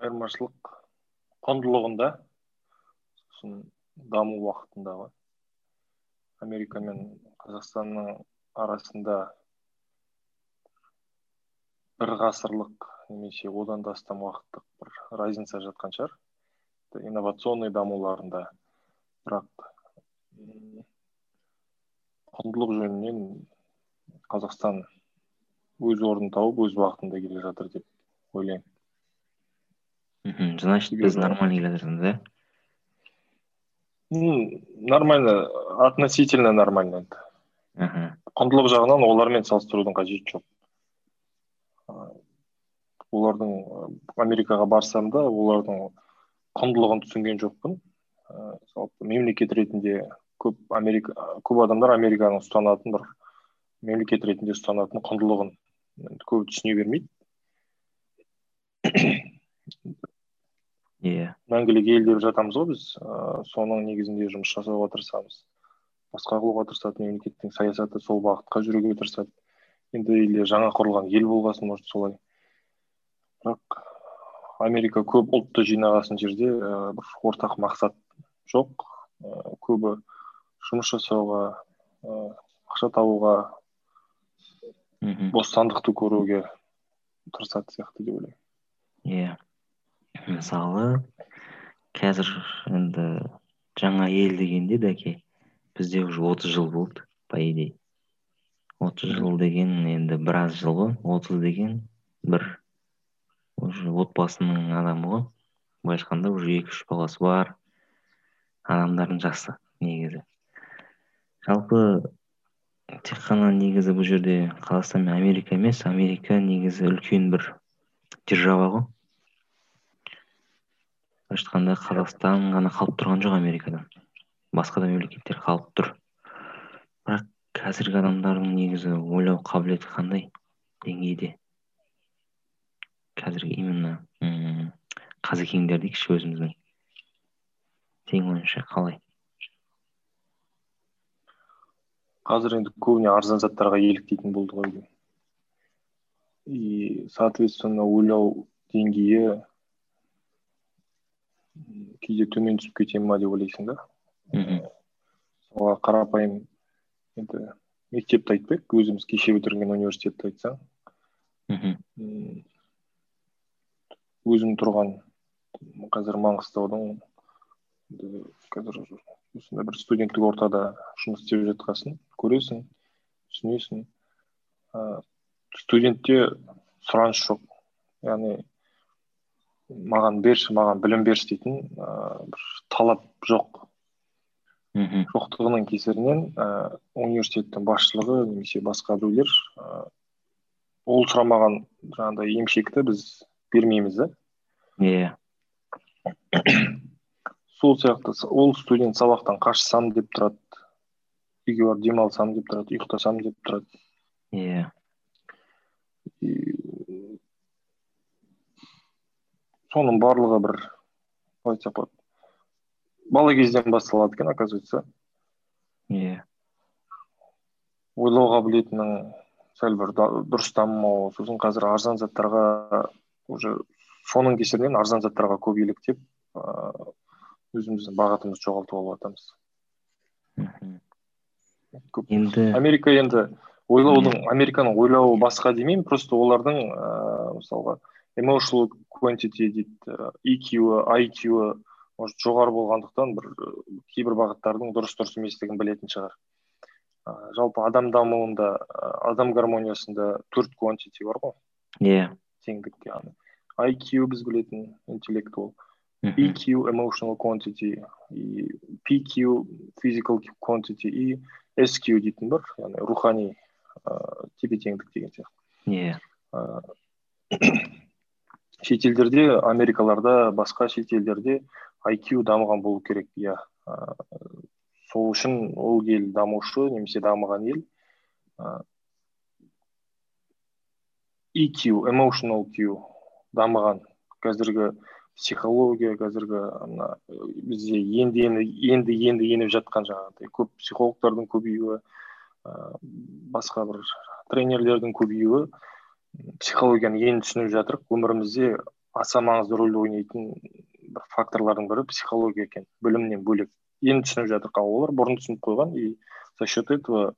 айырмашылық құндылығында сосын даму уақытында ғой америка мен қазақстанның арасында бір ғасырлық немесе одан да астам уақыттық бір разница жатқан шығар. Инновационный дамуларында бірақ құндылық жөнінен қазақстан өз орнын тауып өз уақытында келе жатыр деп ойлаймын. Мхм значит біз нормально келе жатырмыз иә нормально относительно нормально енді мхм құндылық жағынан олармен салыстырудың қажеті жоқ. Олардың америкаға барсам да олардың құндылығын түсінген жоқпын. Жалпы мемлекет ретінде көп америка көп адамдар американың ұстанатын бір мемлекет ретінде ұстанатын құндылығын көп түсіне бермейді. Иә. мәңгілік ел деп жатамыз ғой біз. Ыыы соның негізінде жұмыс жасауға тырысамыз. Басқа қылуға тырысады мемлекеттің саясаты сол бағытқа жүруге тырысады. Енді или жаңа құрылған ел болғасын может солай. Бірақ америка көп ұлтты жинағасын жерде ә, бір ортақ мақсат жоқ. Ә, көбі жұмыс жасауға ә, ақша табуға мхм. бостандықты көруге тырысады сияқты деп ойлаймын. Иә. Мысалы қазір енді жаңа ел дегенде дәке бізде уже отыз жыл болды по идее отыз жыл деген енді біраз жыл ғой. отыз деген бір уже отбасының адамы ғой. Былайша айтқанда уже екі үш баласы бар адамдардың жасы негізі. Жалпы тек қана негізі бұл жерде қазақстан мен америка емес америка негізі үлкен бір держава ғой. Айтқанда қазақстан ғана қалып тұрған жоқ америкадан басқа да мемлекеттер қалып тұр. Бірақ қазіргі адамдардың негізі ойлау қабілеті қандай? Деңгейде. Қазіргі именно қазекеңдер дейікші өзіміздің. Сенің ойыңша қалай? Қазір енді көбіне арзан заттарға еліктейтін болды ғой. И соответственно ойлау деңгейі кейде төмен түсіп кете ма деп ойлайсың да. Мхм мысалға қарапайым енді мектепті айтпайық өзіміз кеше бітірген университетті айтсаң. Мхм өзім тұрған қазір маңғыстаудың қазір осындай бір студенттік ортада жұмыс істеп жатқасын көресің түсінесің. Ыыы студентте сұраныс жоқ. Яғни маған берші маған білім берші дейтін ыыы бір талап жоқ. Мхм. жоқтығының кесірінен ііі университеттің басшылығы немесе басқа біреулер ыыы ол сұрамаған жаңағыдай емшекті біз бермейміз да. Иә. Сол сияқты ол студент сабақтан қашсам деп тұрады үйге барып демалсам деп тұрады ұйықтасам деп тұрады. Иә. Соның барлығы бір қалай айтсақ болады бала кезден басталады екен оказывается. Иә. Ойлау қабілетінің сәл бір дұрыс дамымауы сосын қазір арзан заттарға уже соның кесірінен арзан заттарға көп еліктеп ыыы өзіміздің бағытымызды жоғалтып алып жатырмыз мхм енді америка енді ойлаудың американың ойлауы басқа демеймін просто олардың ыыы мысалға emotional quantity дейді EQ IQ может жоғары болғандықтан бір кейбір бағыттардың дұрыс дұрыс еместігін білетін шығар. Ыыы жалпы адам дамуында адам гармониясында төрт quantity бар ғой. Иә. Теңдік яғни IQ біз білетін интеллектуал мхм. EQ emotional quantity и PQ physical quantity и SQ дейтін бар яғни рухани ыыы тепе теңдік деген сияқты. Иә. Ыыы шетелдерде америкаларда басқа шетелдерде IQ дамыған болу керек иә. Сол үшін ол ел дамушы немесе дамыған ел EQ emotional Q дамыған. Қазіргі психология қазіргі мына бізде енді енді енді енді еніп жатқан жаңағыдай көп психологтардың көбеюі ыыы басқа бір тренерлердің көбеюі. Психологияны енді түсініп жатыр өмірімізде аса маңызды рөл ойнайтын бір факторлардың бірі психология екен білімнен бөлек. Енді түсініп жатырық ал олар бұрын түсініп қойған и за счет этого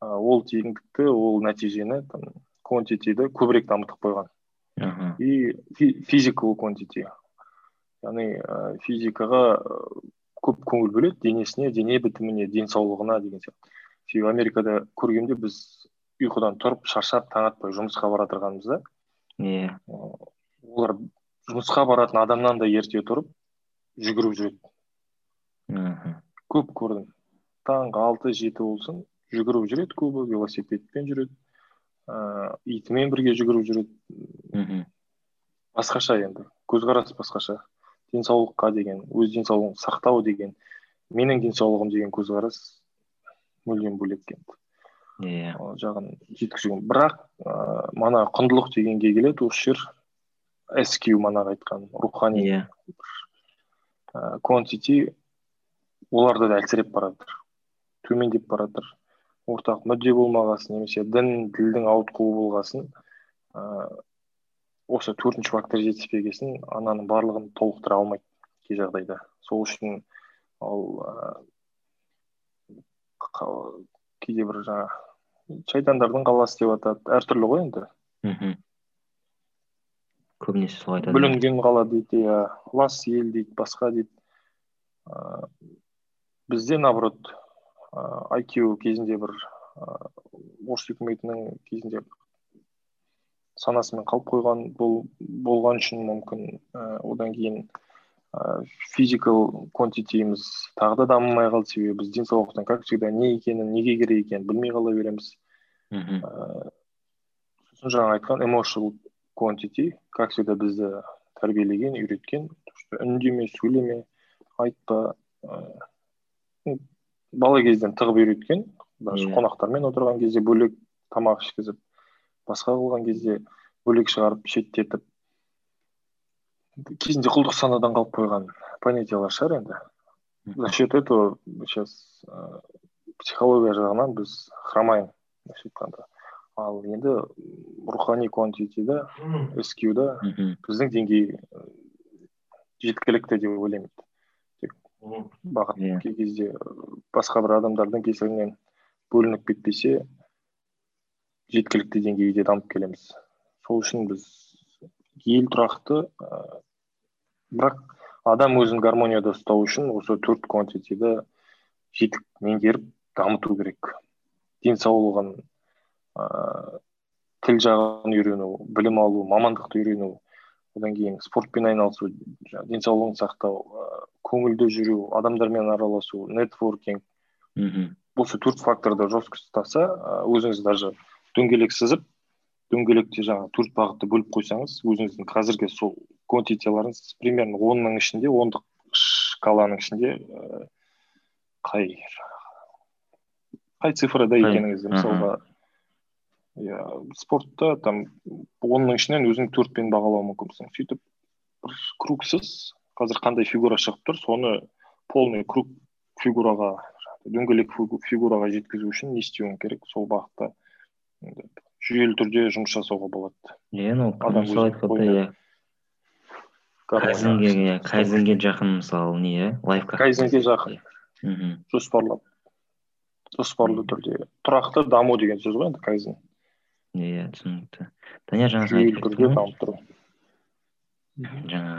ол тиімдікті ол нәтижені там квантитиді көбірек дамытып қойған. И физикал квантити. Яғни физикаға көп көңіл бөледі денесіне дене бітіміне денсаулығына деген сияқты. Себебі америкада көргенде біз ұйқыдан тұрып шаршап таң атпай жұмысқа бара жатырғанымызда иә олар жұмысқа баратын адамнан да ерте тұрып жүгіріп жүреді. Мхм. Көп көрдім. Таңғы алты жеті болсын жүгіріп жүреді көбі велосипедпен жүреді ыыы итімен бірге жүгіріп жүреді. Мхм. Басқаша енді. Көзқарас басқаша. Денсаулыққа деген өз денсаулығын сақтау деген менің денсаулығым деген көзқарас мүлдем бөлек енді. Иә ол жағын жеткізу бірақ ыыы мана құндылық дегенге келеді осы жер сq манағы айтқан рухани иә квантити оларда да әлсіреп бара жатыр төмендеп бара жатыр ортақ мүдде болмағасын немесе дін тілдің ауытқуы болғасын ыыы осы төртінші фактор жетіспегесін ананың барлығын толықтыра алмайды кей жағдайда. Сол үшін ол ыыы кейде бір жаңа шайтандардың қаласы деп атады. Әртүрлі ғой енді. Мхм. Көбінесе солай айтады. Бүлінген қала дейді иә. Лас ел дейді басқа дейді. Ыыы бізде наоборот ыыы IQ кезінде бір ыыы орыс үкіметінің кезінде санасымен қалып қойған бұл болған үшін мүмкін і одан кейін физикал квантитиіміз тағы да дамымай қалды. Себебі біз денсаулықтың как всегда не екенін неге керек екенін білмей қала береміз. Мхм. Ыыы сосын жаңа айтқан emotional quantity как всегда бізді тәрбиелеген үйреткен. Үндеме сөйлеме айтпа ыыы бала кезден тығып үйреткен. Даже қонақтармен отырған кезде бөлек тамақ ішкізіп басқа қылған кезде бөлек шығарып шеттетіп кезінде құлдық санадан қалып қойған понятиялар шығар енді. За счет этого сейчас ыыы психология жағынан біз хромаем былайша айтқанда. Ал енді рухани квантитида да мхм. Біздің деңгей жеткілікті деп ойлаймын. Тек бағыт иә. кей кезде басқа бір адамдардың кесірінен бөлініп кетпесе жеткілікті деңгейде дамып келеміз. Сол үшін біз ел тұрақты ыыы бірақ адам өзін гармонияда ұстау үшін осы төрт квантитиді жетік меңгеріп дамыту керек. Денсаулығын ыыы тіл жағын үйрену білім алу мамандықты үйрену одан кейін спортпен айналысу денсаулығын сақтау ыыы көңілді жүру адамдармен араласу нетворкинг. Мхм. Осы төрт факторды жестко ұстаса өзіңіз даже дөңгелек сызып дөңгелекте жаңағы төрт бағытты бөліп қойсаңыз өзіңіздің қазіргі сол квантитиларыңыз примерно онның ішінде ондық шкаланың ішінде ііі қай қай цифрада екеніңізді мысалға иә спортта там онның ішінен өзің төртпен бағалауы мүмкінсің сөйтіп бір кругсыз қазір қандай фигура шығып тұр соны полный круг фигураға дөңгелек фигу- фигураға жеткізу үшін не істеуің керек сол бағытта? Жүйелі түрде жұмыс жасауға болады. Иә ну мысалы иә. Кайзенге иә кайзенге жақын мысалы не иә лайфхак. Кайзенге жақын. Мхм. Жоспарлап. Жоспарлы түрде. Тұрақты даму деген сөз ғой енді кайзен иә түсінікті. Данияр жаңа жүйелі түрде дамып тұру. Жаңа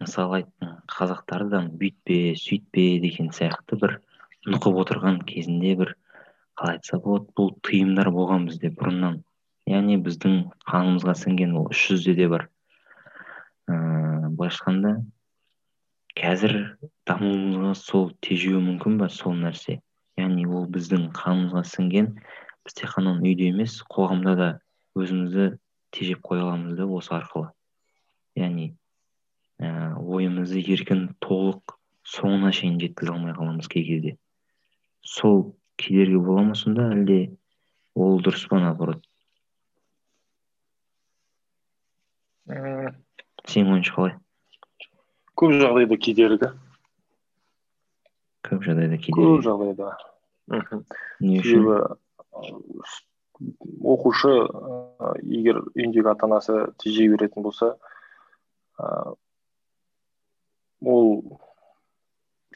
мысалы айттың қазақтардан бүйтпе сөйтпе деген сияқты бір нұқып отырған кезінде бір қалай айтса болады бұл тыйымдар болған бізде бұрыннан. Яғни біздің қанымызға сіңген ол үш жүзде де бар. Ыыы былайша айтқанда қазір дамуымызға сол тежеуі мүмкін ба сол нәрсе? Яғни ол біздің қанымызға сіңген біз тек қана үйде емес қоғамда да өзімізді тежеп қоя аламыз да осы арқылы. Яғни ііі ойымызды еркін толық соңына шейін жеткізе алмай қаламыз кей кезде. Сол кедергі бола ма сонда әлде ол дұрыс па наоборот? Сенің ойыңша қалай? Көп жағдайда кедергі. Көп жағдайда көп кедергі. жағдайда. Мхм. Не үшін? Оқушы егер үйіндегі ата анасы тежей беретін болса ол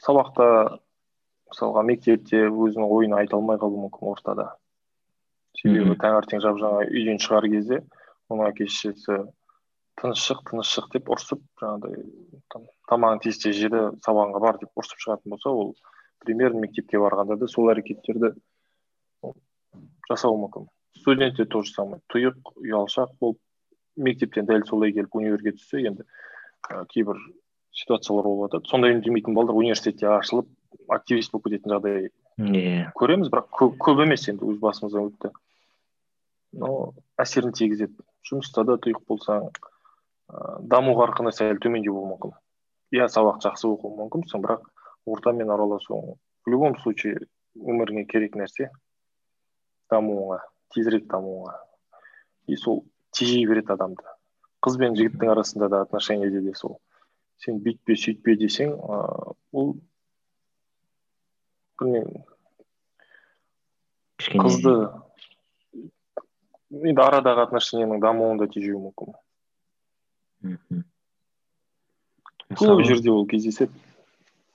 сабақта мысалға мектепте өзінің ойын айта алмай қалуы мүмкін ортада. Себебі таңертең жап жаңа үйден шығар кезде оның әке шешесі тыныш шық тыныш шық деп ұрсып жаңағыдай тамағын тез тез жеді сабағыңа бар деп ұрсып шығатын болса ол примерно мектепке барғанда да сол әрекеттерді жасауы мүмкін. Студентте то же самое. Тұйық ұялшақ болып мектептен дәл солай келіп универге түссе енді ә, кейбір ситуациялар болып жатады сондай үндемейтін балдар университетте ашылып активист болып кететін жағдай иә көреміз бірақ көп, көп емес енді өз басымыздан өтті. Но әсерін тигізеді. Жұмыста да тұйық болсаң ә, даму қарқыны сәл төмендеу болуы мүмкін. Иә сабақ жақсы оқуы мүмкінсің бірақ ортамен араласуың в любом случае өміріңе керек нәрсе. Дамуыңа тезірек дамуыңа. И сол тежей береді адамды. Қыз бен жігіттің арасында да отношениеде де сол. Сен бүйтпе сөйтпе десең ыыы бұл білмеймін қызды. Енді арадағы отношениенің дамуында тежеуі мүмкін. Мхм. Көп жерде ол кездеседі.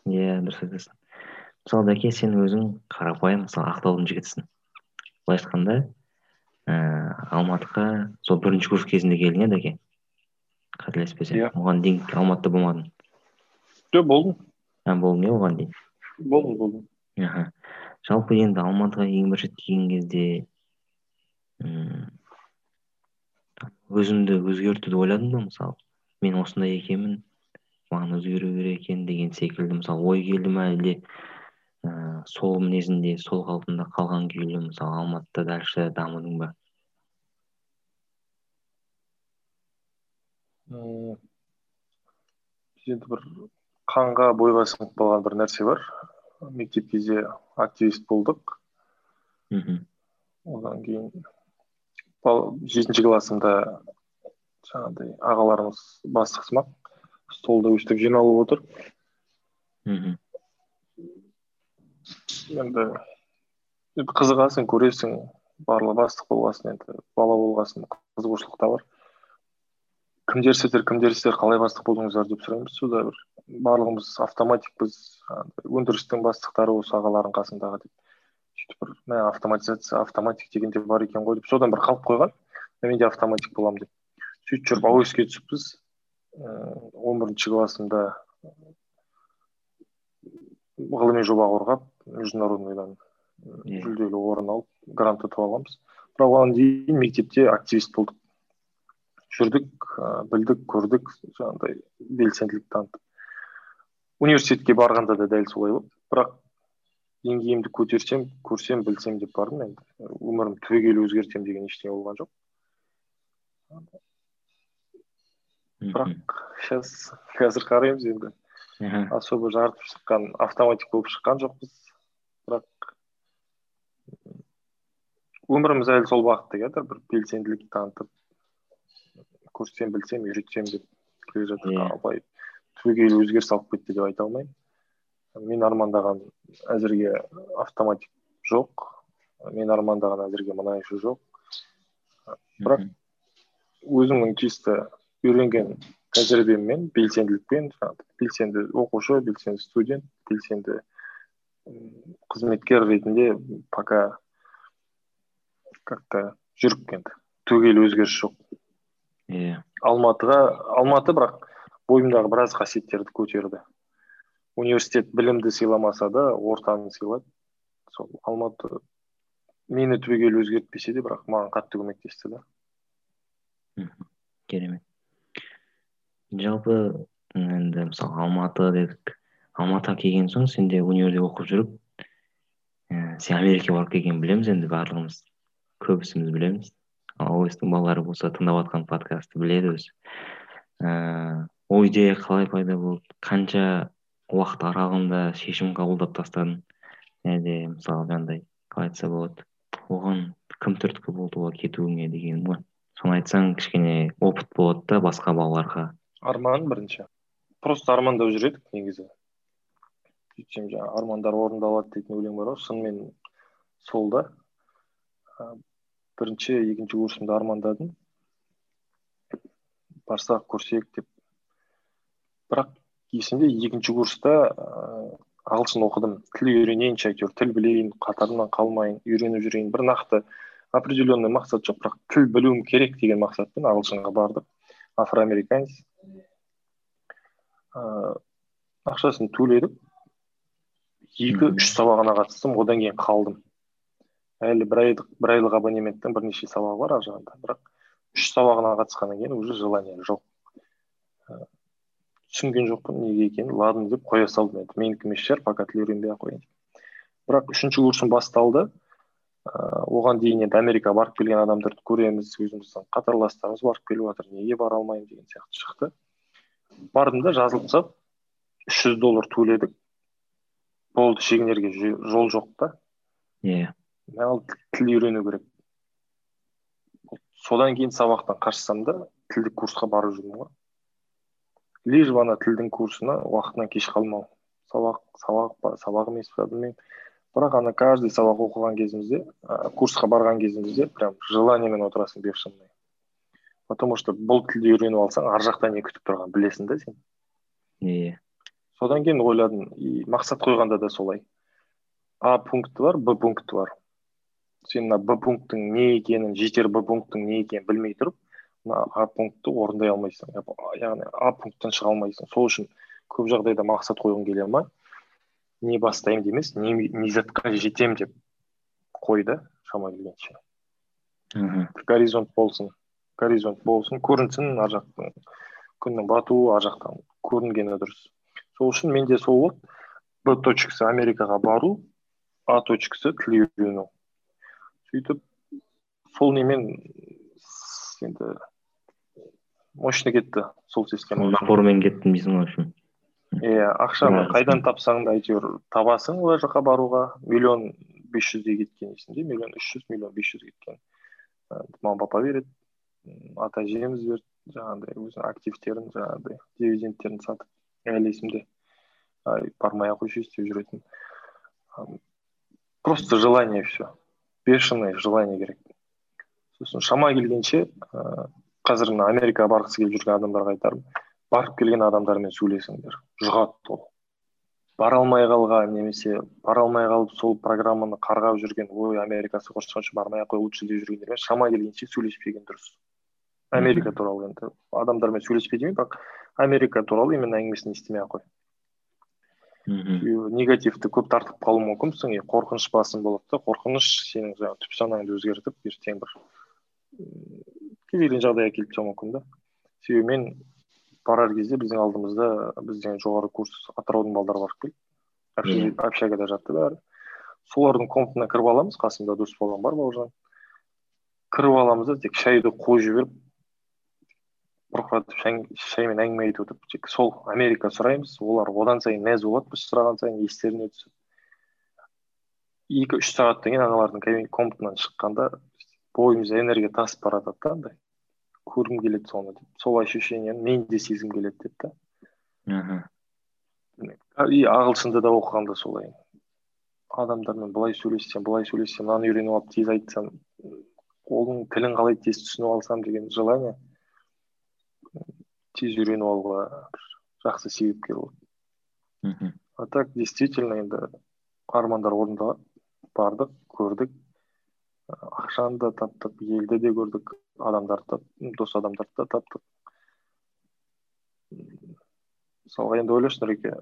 Иә дұрыс айтасың. Мысалы дәке сен өзің қарапайым мысалы ақтаудың жігітісің. Былайша айтқанда ііі алматыға сол бірінші курс кезінде келдің иә дәке қателеспесем иә. Оған дейін алматыда болмадың. Жоқ болдым. Болдың иә оған дейін. Болдым болдым. Аха жалпы енді алматыға ең бірінші келген кезде мм өзіңді өзгертуді ойладың ба мысалы. Мен осындай екенмін маған өзгеру керек екен деген секілді. Мысалы ой келді ма әлде? Ыыы сол мінезінде сол қалпында қалған күйі мысалы алматыда дальше дамыдың ба? Енді бір қанға бойға сіңіп қалған бір нәрсе бар. Мектеп кезде активист болдық. Мхм. Одан кейін жетінші классымда жаңағыдай ағаларымыз бастық сымақ столда өстіп жиналып отыр. Мхм. Енді қызығасың көресің барлығы бастық болғасын енді бала болғасын қызығушылық та бар. Кімдерсіздер кімдерсіздер қалай бастық болдыңыздар деп сұраймыз сонда бір барлығымыз автоматикпіз. Өндірістің бастықтары осы ағалардың қасындағы деп. Сөйтіп бір мә автоматизация автоматик деген де бар екен ғой деп. Содан бір қалып қойған мен де автоматик боламын деп. Сөйтіп жүріп аоске түсіппіз. Он бірінші классымда ғылыми жоба қорғап международныйдан жүлделі орын алып грант ұтып алғанбыз бірақ оған дейін мектепте активист болдық. Жүрдік білдік көрдік жаңағыдай белсенділік танытып. Университетке барғанда да дәл солай болды. Бірақ деңгейімді көтерсем көрсем білсем деп бардым. Енді өмірімді түбегейлі өзгертемін деген ештеңе болған жоқ. Бірақ сейчас қазір қараймыз енді. Особо жарытып шыққан автоматик болып шыққан жоқпыз. Бірақ өміріміз әлі сол бағытта келе бір белсенділік танытып көрсем білсем үйретсем деп келе жатыр. Yeah. Иә. былай түбегейлі өзгеріс алып кетті деп айта алмаймын. Мен армандаған әзірге автоматик жоқ. Мен армандаған әзірге мұнайшы жоқ. Бірақ өзімнің чисто үйренген тәжірибеммен белсенділікпен белсенді оқушы белсенді студент белсенді қызметкер ретінде пока как то жүріп енді түгел өзгеріс жоқ. Иә. Алматыға алматы бірақ бойымдағы біраз қасиеттерді көтерді. Университет білімді сыйламаса да ортаны сыйлады. Сол алматы мені түбегейлі өзгертпесе де бірақ маған қатты көмектесті да. Керемет. Жалпы енді мысалы алматы дедік алматыға келген соң сен де универде оқып жүріп ә, сен америкаға барып келгенін білеміз енді барлығымыз көбісіміз білеміз. Аостың балалары болса тыңдап жатқан подкастты біледі өзі. Ыыы ол идея қалай пайда болды? Қанша уақыт аралығында шешім қабылдап тастадың? Әлде мысалы жаңағыдай қалай айтса болады? Оған кім түрткі болды олар кетуіңе деген ғой. Соны айтсаң кішкене опыт болады да басқа балаларға. Арман бірінші. Просто армандап жүр едік негізі. Сөйтсем жаңағы армандар орындалады дейтін өлең бар ғой. Шынымен сол да. Бірінші екінші курсымда армандадым. Барсақ көрсек деп. Бірақ есімде екінші курста ыыы ағылшын оқыдым. Тіл үйренейінші әйтеуір тіл білейін қатарынан қалмайын үйреніп жүрейін. Бір нақты определенный мақсат жоқ бірақ тіл білуім керек деген мақсатпен ағылшынға бардық афроамериканец. Ыыы ақшасын төледік екі үш сабағына қатыстым. Одан кейін қалдым. Әлі бір айлық бір айлық абонементтің бірнеше сабағы бар ар жағында бірақ үш сабағына қатысқаннан кейін уже желание жоқ. Түсінген жоқпын неге екенін. Ладно деп қоя салдым енді. Менікі емес шығар пока тіл үйренбей ақ қояйын бірақ үшінші курсым басталды. Ыыы оған дейін енді америкаға барып келген адамдарды көреміз өзіміздің қатарластарымыз барып келіп жатыр неге бара алмаймын деген сияқты шықты. Бардым да жазылып тастап үш жүз доллар төледік. Болды шегінерге жол жоқ та. Иә. Маған тіл үйрену керек. Содан кейін сабақтан қашсам да тілдік курсқа барып жүрмін ғой. Лишь бы ана тілдің курсына уақытынан кеш қалмау. Сабақ сабақ па сабақ емес па білмеймін. Бірақ ана каждый сабақ оқыған кезімізде ә, курсқа барған кезімізде прям желаниемен отырасың бешеный потому что бұл тілді үйреніп алсаң ар жақта не күтіп тұрғанын білесің да сен. Иә содан кейін ойладым и мақсат қойғанда да солай. А пункті бар б пункті бар. Сен мына б пункттің не екенін жетер б пункттің не екенін білмей тұрып мына а пунктті орындай алмайсың. Яғни а пункттан шыға алмайсың. Сол үшін көп жағдайда мақсат қойғың келе ма? Не бастаймын демес не, не затқа жетемін деп қой да шама келгенше горизонт болсын горизонт болсын көрінсін ар жақтың. Күннің батуы ар жақтан көрінгені дұрыс. Сол үшін менде сол болды б точкасы америкаға бару а точкасы тіл үйрену. Сөйтіп сол немен енді мощно кетті сол система. Напормен кеттім дейсің ғой общем иә ақшаны қайдан тапсаң да әйтеуір табасың ол жаққа баруға. Миллион бес жүздей кеткен есімде миллион үш жүз миллион бес жүз кеткен. Мама папа береді ата әжеміз берді жаңағыдай өзінің активтерін жаңағыдай дивидендтерін сатып әлі есімде. Бармай ақ қойшы істеп жүретін. Просто желание все бешеное желание керек. Сосын шама келгенше ыыы қазір мына америкаға барғысы келіп жүрген адамдарға айтарым барып келген адамдармен сөйлесіңдер. Жұғады ол. Бара алмай қалған немесе бара алмай қалып сол программаны қарғап жүрген ой америка соғыс бармай ақ қой лучше деп жүргендермен шама келгенше сөйлеспеген дұрыс. Америка туралы енді. Адамдармен сөйлеспе демеймін бірақ америка туралы именно әңгімесін естімей ақ қой. Негативті көп тартып қалуы мүмкінсің и қорқыныш басым болады да қорқыныш сенің жаңағы түп санаңды өзгертіп ертең бір кез келген жағдай әкеліп тастауы мүмкін да. Себебі мен барар кезде біздің алдымызда бізден жоғары курс атыраудың балдары барып келді. Общагада жатты бәрі. Солардың комнатына кіріп аламыз. Қасымда дос болған бар бауыржан. Кіріп аламыз да тек шайды қойып жіберіп бұрқыратып шаймен әңгіме айтып отырып тек сол америка сұраймыз. Олар одан сайын мәз болады біз сұраған сайын естеріне түсіп. Екі үш сағаттан кейін аналардың комнатынан шыққанда бойымызда энергия тасып бара жатады да андай. Көргім келеді соны деп. Сол ощущениені мен де сезгім келеді деп та. И ағылшынды да оқығанда солай. Адамдармен былай сөйлессем былай сөйлессем мынаны үйреніп алып тез айтсам оның тілін қалай тез түсініп алсам деген желание. Тез үйреніп алуға жақсы себепкер болды мхм. А так действительно енді армандар орындалады бардық көрдік. Ақшаны да таптық елді де көрдік адамдарды дос адамдарды да таптық. мысалға енді ойлашы нұреке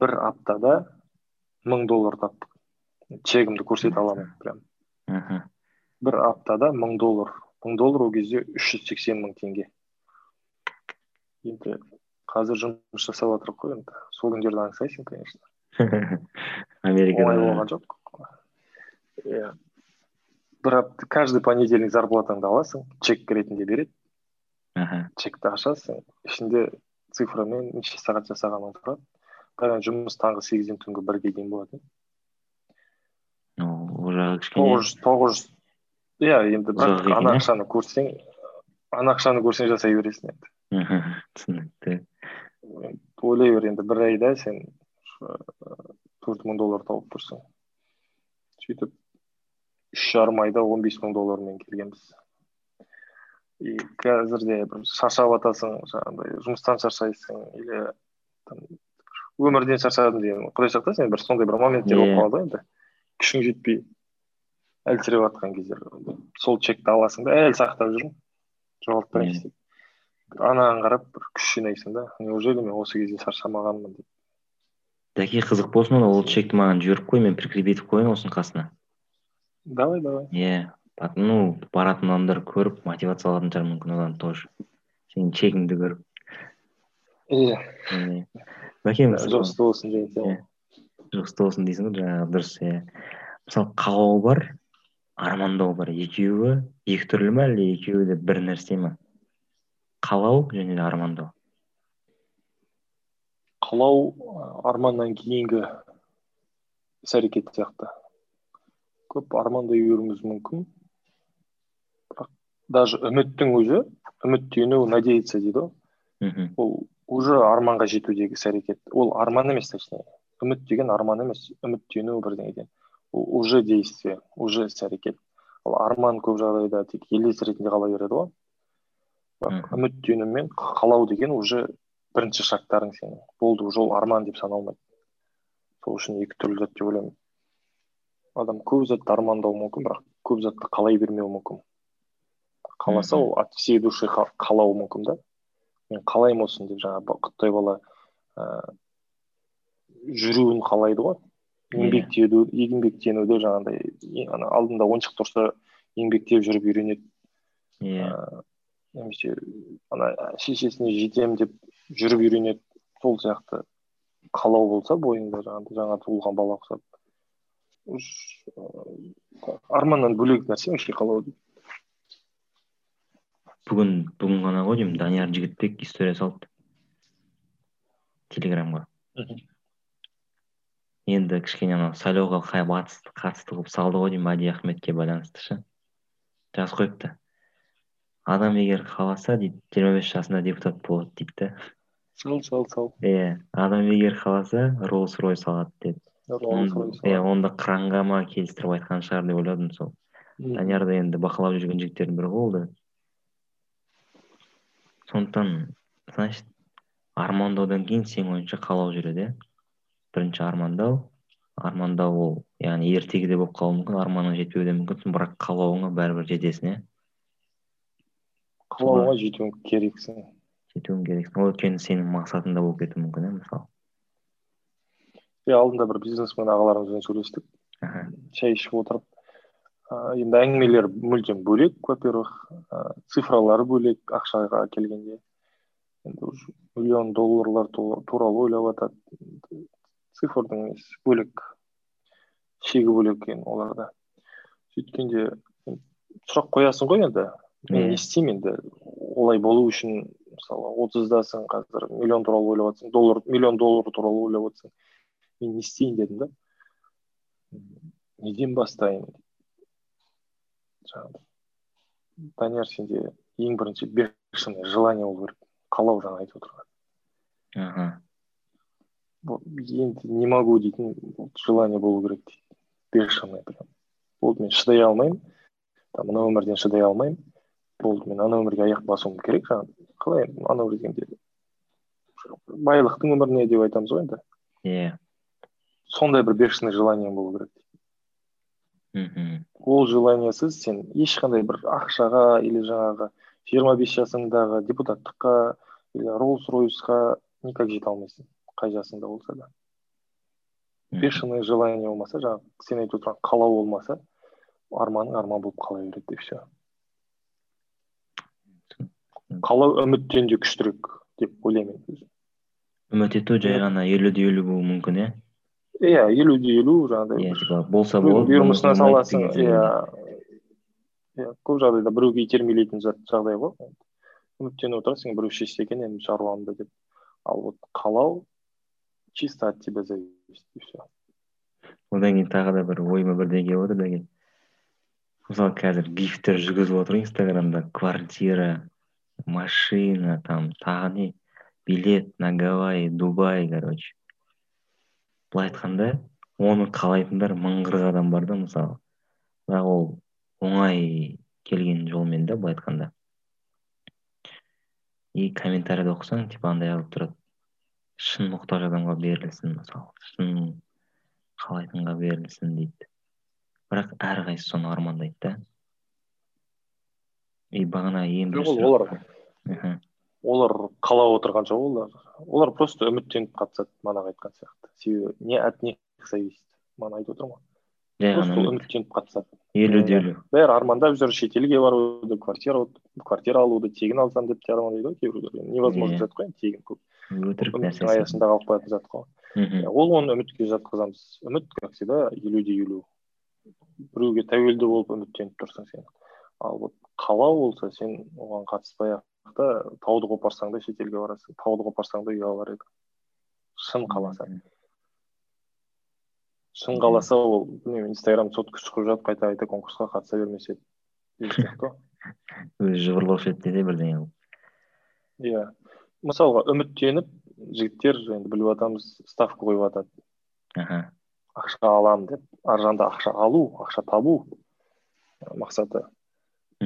бір аптада мың доллар таптық. Чегімді көрсете аламын прям. Бір аптада мың доллар. Мың доллар ол кезде үш жүз сексен мың теңге. Енді қазір жұмыс жасап жатырмық қой енді. Сол күндерді аңсайсың конечно. Америкада. Оңай болған жоқ. Иә. Бір апта каждый понедельник зарплатаңды аласың чек ретінде береді. Аха. Чекті ашасың ішінде цифрамен неше сағат жасағаның тұрады бірақ жұмыс таңғы сегізден түнгі бірге дейін болатын. Ол жағы кішкене тоғыз жүз тоғыз жүз иә енді бірақ ана ақшаны көрсең ана ақшаны көрсең жасай бересің енді. түсінікті. Ойлай бер енді бір айда сен төрт мың доллар тауып тұрсың. Сөйтіп үш жарым айда он бес мың доллармен келгенбіз. И қазірде бір шаршап жатасың жаңағыдай жұмыстан шаршайсың или өмірден шаршадым деген. Құдай сақтасын енді бір сондай бір моменттер болып Иә. қалады ғой енді. Күшің жетпей әлсіреп жатқан кездер сол чекті аласың да әлі сақтап жүрмін. Жоғалтпайыншы деп анаған қарап бір күш жинайсың да. Неужели мен осы кезде шаршамағанмын деп? Дәке қызық болсын ол чекті маған жіберіп қой мен прикрепить етіп қояйын осының қасына. Давай давай. Иә ну баратын адамдар көріп мотивация алатын шығар мүмкін одан тоже. Сенің чегіңді көріп иә. Иә. бәке жұмысты болсын деген сияқты Иә. жұмыста болсын дейсің ғой жаңағы дұрыс иә. Мысалы қалау бар армандау бар. Екеуі екі түрлі ма әлде екеуі де бір нәрсе ма қалау және де армандау? Қалау арманнан кейінгі іс әрекет сияқты. Көп армандай беруіңіз мүмкін. Бірақ даже үміттің өзі үміттену надеяться дейді ғой. Мхм. Ол уже арманға жетудегі іс әрекет. Ол арман емес точнее. Үміт деген арман емес үміттену бірдеңеден. Ол уже действие уже іс әрекет. Ал арман көп жағдайда тек елес ретінде қала береді ғой. Үміттену мен қалау деген уже бірінші шарттарың сенің. Болды уже ол арман деп саналмайды сол үшін екі түрлі зат деп ойлаймын. Адам көп затты армандауы мүмкін бірақ көп затты қалай бермеуі мүмкін. Қаласа ол от всей души қа- қалауы мүмкін да. Мен қалаймын осыны деп жаңағы құттай бала ыыы жүруін қалайды ғой. Еңбектену еңбектенуді жаңағыдай ана алдында ойыншық тұрса еңбектеп жүріп үйренеді. Иә. Немесе ана шешесіне жетемін деп жүріп үйренеді сол сияқты қалау болса бойыңда жаңағыдай жаңа туылған бала ұқсап арманнан бөлек нәрсе вообще қалау бүгін бүгін ғана ғой деймін данияр жігітбек история салды. Телеграмға. Енді кішкене анау сайлауға қа- батысты қатысты қылып салды ғой деймін мәди ахметке байланысты ше. Жазып қойыпты. Адам егер қаласа дейді жиырма бес жасында депутат болады дейді да сал сал сал. Иә адам егер қаласа роллс ройс алады деді. Иә оны да қыранға ма келістіріп айтқан шығар деп ойладым сол. Данияр да енді бақылап жүрген жігіттердің бірі ғой ол да сондықтан значит армандаудан кейін сенің ойыңша қалау жүреді иә. Бірінші армандау. Армандау ол яғни ертегіде болып қалуы мүмкін арманыңа жетпеуі де мүмкінсің бірақ қалауыңа бәрібір жетесің иә. Қалауға жетуің керексің жетуің керексің ол өйткені сенің мақсатыңда болып кетуі мүмкін иә мысалы. Иә алдында бір бизнесмен ағаларымызбен сөйлестік. Шай ішіп отырып ыыы енді әңгімелер мүлдем бөлек во первых цифралары бөлек ақшаға келгенде. Енді уже миллион долларлар ту- туралы ойлап жатады цифрдың несі? Бөлек. Шегі бөлек екен оларда. Сөйткенде сұрақ қоясың ғой енді. Мен не істеймін енді. Олай болу үшін мысалы отыздасың қазір миллион туралы ойлап жатсың доллар миллион доллар туралы ойлап жатсың мен не істейін дедім да. Неден бастайын? Жаңағы данияр сенде ең бірінші бешеный желание болу керек қалау жаңа айтып отырған. Аха. Вот енді не могу дейтін желание болу керек дейді. Бешеный прям. Болды мен шыдай алмаймын. Там мына өмірден шыдай алмаймын. Болды мен ана өмірге аяқ басуым керек жаңағы қалай анау дегенде байлықтың өміріне деп айтамыз ғой енді. Иә. Сондай бір бешеный желание болу керек. Мхм. Ол желаниесіз сен ешқандай бір ақшаға или жаңағы жиырма бес жасыңдағы депутаттыққа или роллс ройсқа никак жете алмайсың қай жасыңда болса да. Мхм. бешеное желание болмаса жаңағы сен айтып отырған қалау болмаса арманың арман болып қала береді и все қалау үміттен де күштірек деп ойлаймын өзім. үміт ету жай ғана елу де елу болуы мүмкін иә? Иә елу де елу жаңағыдай иә типа болса болады бұйырмысына саласың иә. иә көп жағдайда біреуге итермелейтін зат жағдай ғой. Үміттеніп отырасың біреу шешсе екен енді шаруамды деп. Ал вот қалау чисто от тебя зависит и все одан кейін тағы да бір ойыма бірдеңе келіп отыр мысалы қазір гифтер жүргізіп отыр ғой инстаграмда квартира машина там тағы не? Билет на гавайи дубай короче. Былай айтқанда оны қалайтындар мың қырық адам бар да мысалы. Бірақ ол оңай келген жолмен да былай айтқанда. И комментарийді оқысаң типа андай қалып тұрады. Шын мұқтаж адамға берілсін мысалы. Шын қалайтынға берілсін дейді. Бірақ әрқайсысы соны армандайды да. И бағана ең жоқ олар Мхм. олар қалап отырған жоқ олар олар просто үміттеніп қатысады манағы айтқан сияқты. Себебі не от них зависит мана айтып отырмын ғой. Жай просто ғана үміттеніп қатысады. Елу де елу бәрі армандап жүр шетелге баруды квартира квартира алуды тегін алсам деп те армандайды ғой кейбіреулер невозможно Иә. зат қой енді тегін көп. Өтірік нәрсе аясында қалып қоятын зат қой. Мхм. ол оны үмітке жатқызамыз. Үміт как всегда елу де елу. Біреуге тәуелді болып үміттеніп тұрсың сен. Ал вот қалау болса сен оған қатыспай ақ та тауды қопарсаң да шетелге барасың тауды қопарсаң да үй алар едің. Шын қаласа. Шын қаласа ол білмеймін инстаграм сотка шығып жатып қайта қайта конкурсқа қатыса бермес еді. Деген сияқты өзі жыбырлаушы еді де бірдеңе қылып. Иә. Мысалға үміттеніп жігіттер енді біліп жатамыз ставка қойып жатады аха. Ақша аламын деп ар жағында ақша алу ақша табу мақсаты.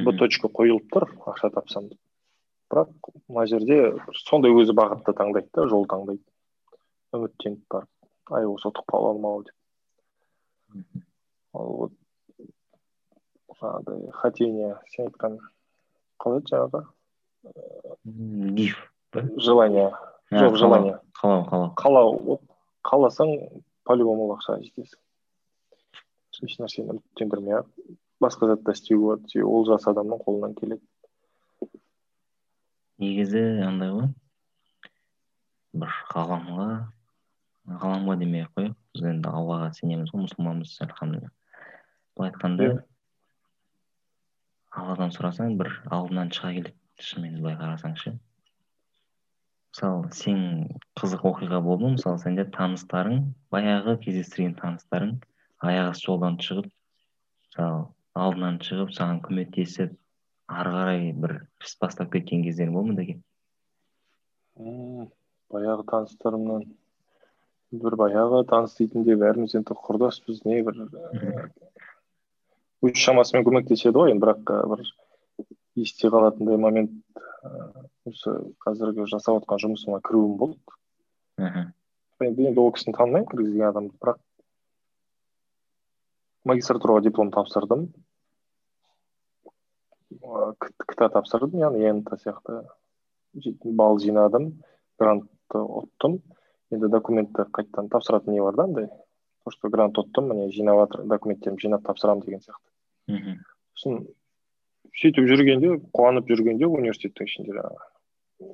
Б точка қойылып тұр ақша тапсам. Деп бірақ мына жерде сондай өзі бағытты таңдайды да жол таңдайды. Үміттеніп барып ай осы ұтып қала алмау деп. Ал вот жаңағыдай хотение сен айтқан қалай еді жаңағы? Желание. Жоқ желание. қалау қалау. Қалау вот қаласаң по любому ақшаға жетесің еш нәрсені үміттендірмей ақ басқа затта істеуге болады. Себебі ол жас адамның қолынан келеді. Негізі андай ғой. Бір ғаламға ғаламға демей ақ қояйық. Біз енді аллаға сенеміз ғой мұсылманбыз альхамдулилля былай айтқанда Иә. алладан сұрасаң бір алдынан шыға келеді. Шынымен былай қарасаңшы мысалы сен қызық оқиға болды ма? Мысалы сенде таныстарың баяғы кездестірген таныстарың аяқ асты жолдан шығып мысалы алдынан шығып саған көмектесіп ары қарай бір іс бастап кеткен кездер болды ма дәке? Баяғы таныстарымнан бір баяғы таныс дейтінде бәріміз енді құрдаспыз не бір өз шамасымен көмектеседі ғой енді бірақ бір есте қалатындай момент осы қазіргі жасап жатқан жұмысыма кіруім болды. Мхм. Енді ол кісіні танымаймын кіргізген адамды бірақ магистратураға диплом тапсырдым. Кта тапсырдым яғни ент сияқты балл жинадым грантты ұттым. Енді документті қайтадан тапсыратын не бар да андай? То что грант ұттым міне жинап жатыр документтерімді жинап тапсырамын деген сияқты. Мхм. Сосын сөйтіп жүргенде қуанып жүргенде университеттің ішінде жаңағы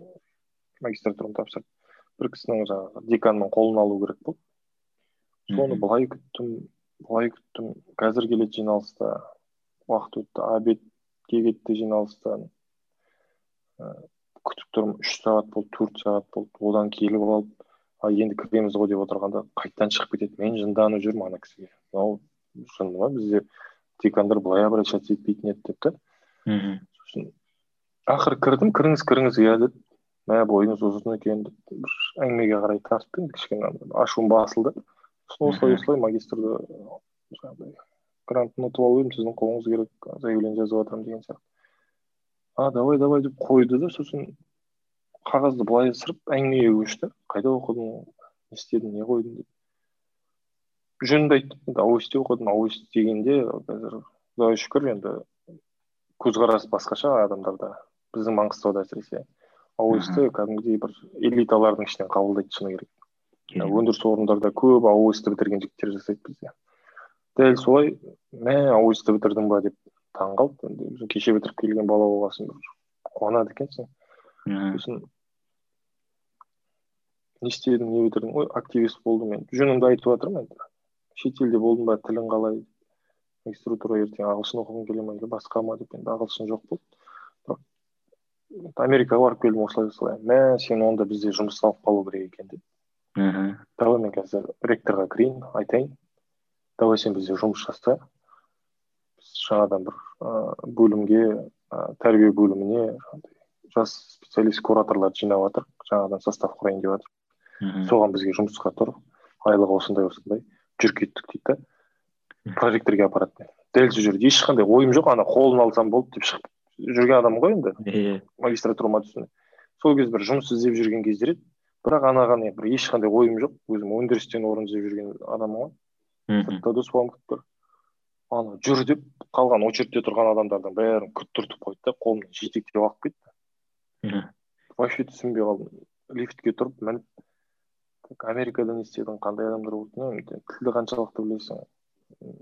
магистратураны тапсырып бір кісінің жаңағы деканның қолын алу керек болды. Соны былай күттім. Былай күттім. Қазір келеді жиналыста уақыт өтті. Обедке кетті жиналыстан. Ә, күтіп тұрмын. Үш сағат болды төрт сағат болды. Одан келіп алып а енді кіреміз ғой деп отырғанда қайтадан шығып кетеді. Мен жынданып жүрмін ана кісіге. Мынау жын ба бізде? Декандар былай обращаться етпейтін еді деп та. Мхм. Сосын ақыры кірдім кіріңіз кіріңіз иә деді мә бойыңыз ұзын екен деп. Бір әңгімеге қарай тартып енді кішкене. Ашуым басылды. Сосын осылай осылай магистрді жаңағыдай грантын ұтып алып едім сіздің қолыңыз керек заявление жазып жатырмын деген сияқты. А давай давай деп қойды да сосын қағазды былай ысырып әңгімеге көшті. Қайда оқыдың не істедің не қойдың деп. Жөнімді айттым. Енді аосте оқыдым. Аосте дегенде қазір құдайға шүкір енді көзқарас басқаша адамдарда. Біздің маңғыстауда әсіресе. Аосты кәдімгідей бір элиталардың ішінен қабылдайды шыны керек. Өндіріс орындарда көп аосты бітірген жігіттер жасайды бізде. Дәл солай мә аосты бітірдің ба деп таңқалды енді кеше бітіріп келген бала болғасын бір қуанады екенсің сосын не істедің не бітірдің ой активист болдым мен. Жөнімді айтып жатырмын енді. Шетелде болдым ба тілің қалай? Магистратура ертең ағылшын оқығың келе ма или басқа ма деп енді ағылшын жоқ болды бірақ америкаға барып келдім осылай осылай мә сен онда бізде жұмысқа алып қалу керек екен деп. Мхм давай мен қазір ректорға кірейін айтайын. Давай сен бізде жұмыс жаса біз жаңадан бір ыыы бөлімге ыыы тәрбие бөліміне жас специалист кураторларды жинап жатырмық жаңадан состав құрайын деп жатыр. Соған бізге жұмысқа тұр. Айлығы осындай осындай. Жүр кеттік дейді да проректорге апарады дәл сол жерде ешқандай ойым жоқ. Ана қолын алсам болды деп шығып жүрген адаммын ғой енді. Иә магистратурама түсін сол кез бір жұмыс іздеп жүрген кездер еді. Бірақ анаған бір ешқандай ойым жоқ. Өзім өндірістен орын іздеп жүрген адаммын ғой. Сыртта дос балам бар ана жүр деп қалған очередьте тұрған адамдардың бәрін күттіртіп қойды да қолымнан жетектеп алып кетті. Вообще түсінбей қалдым. Лифтке тұрып мініп америкада не істедің қандай адамдар болды тілді қаншалықты білесің.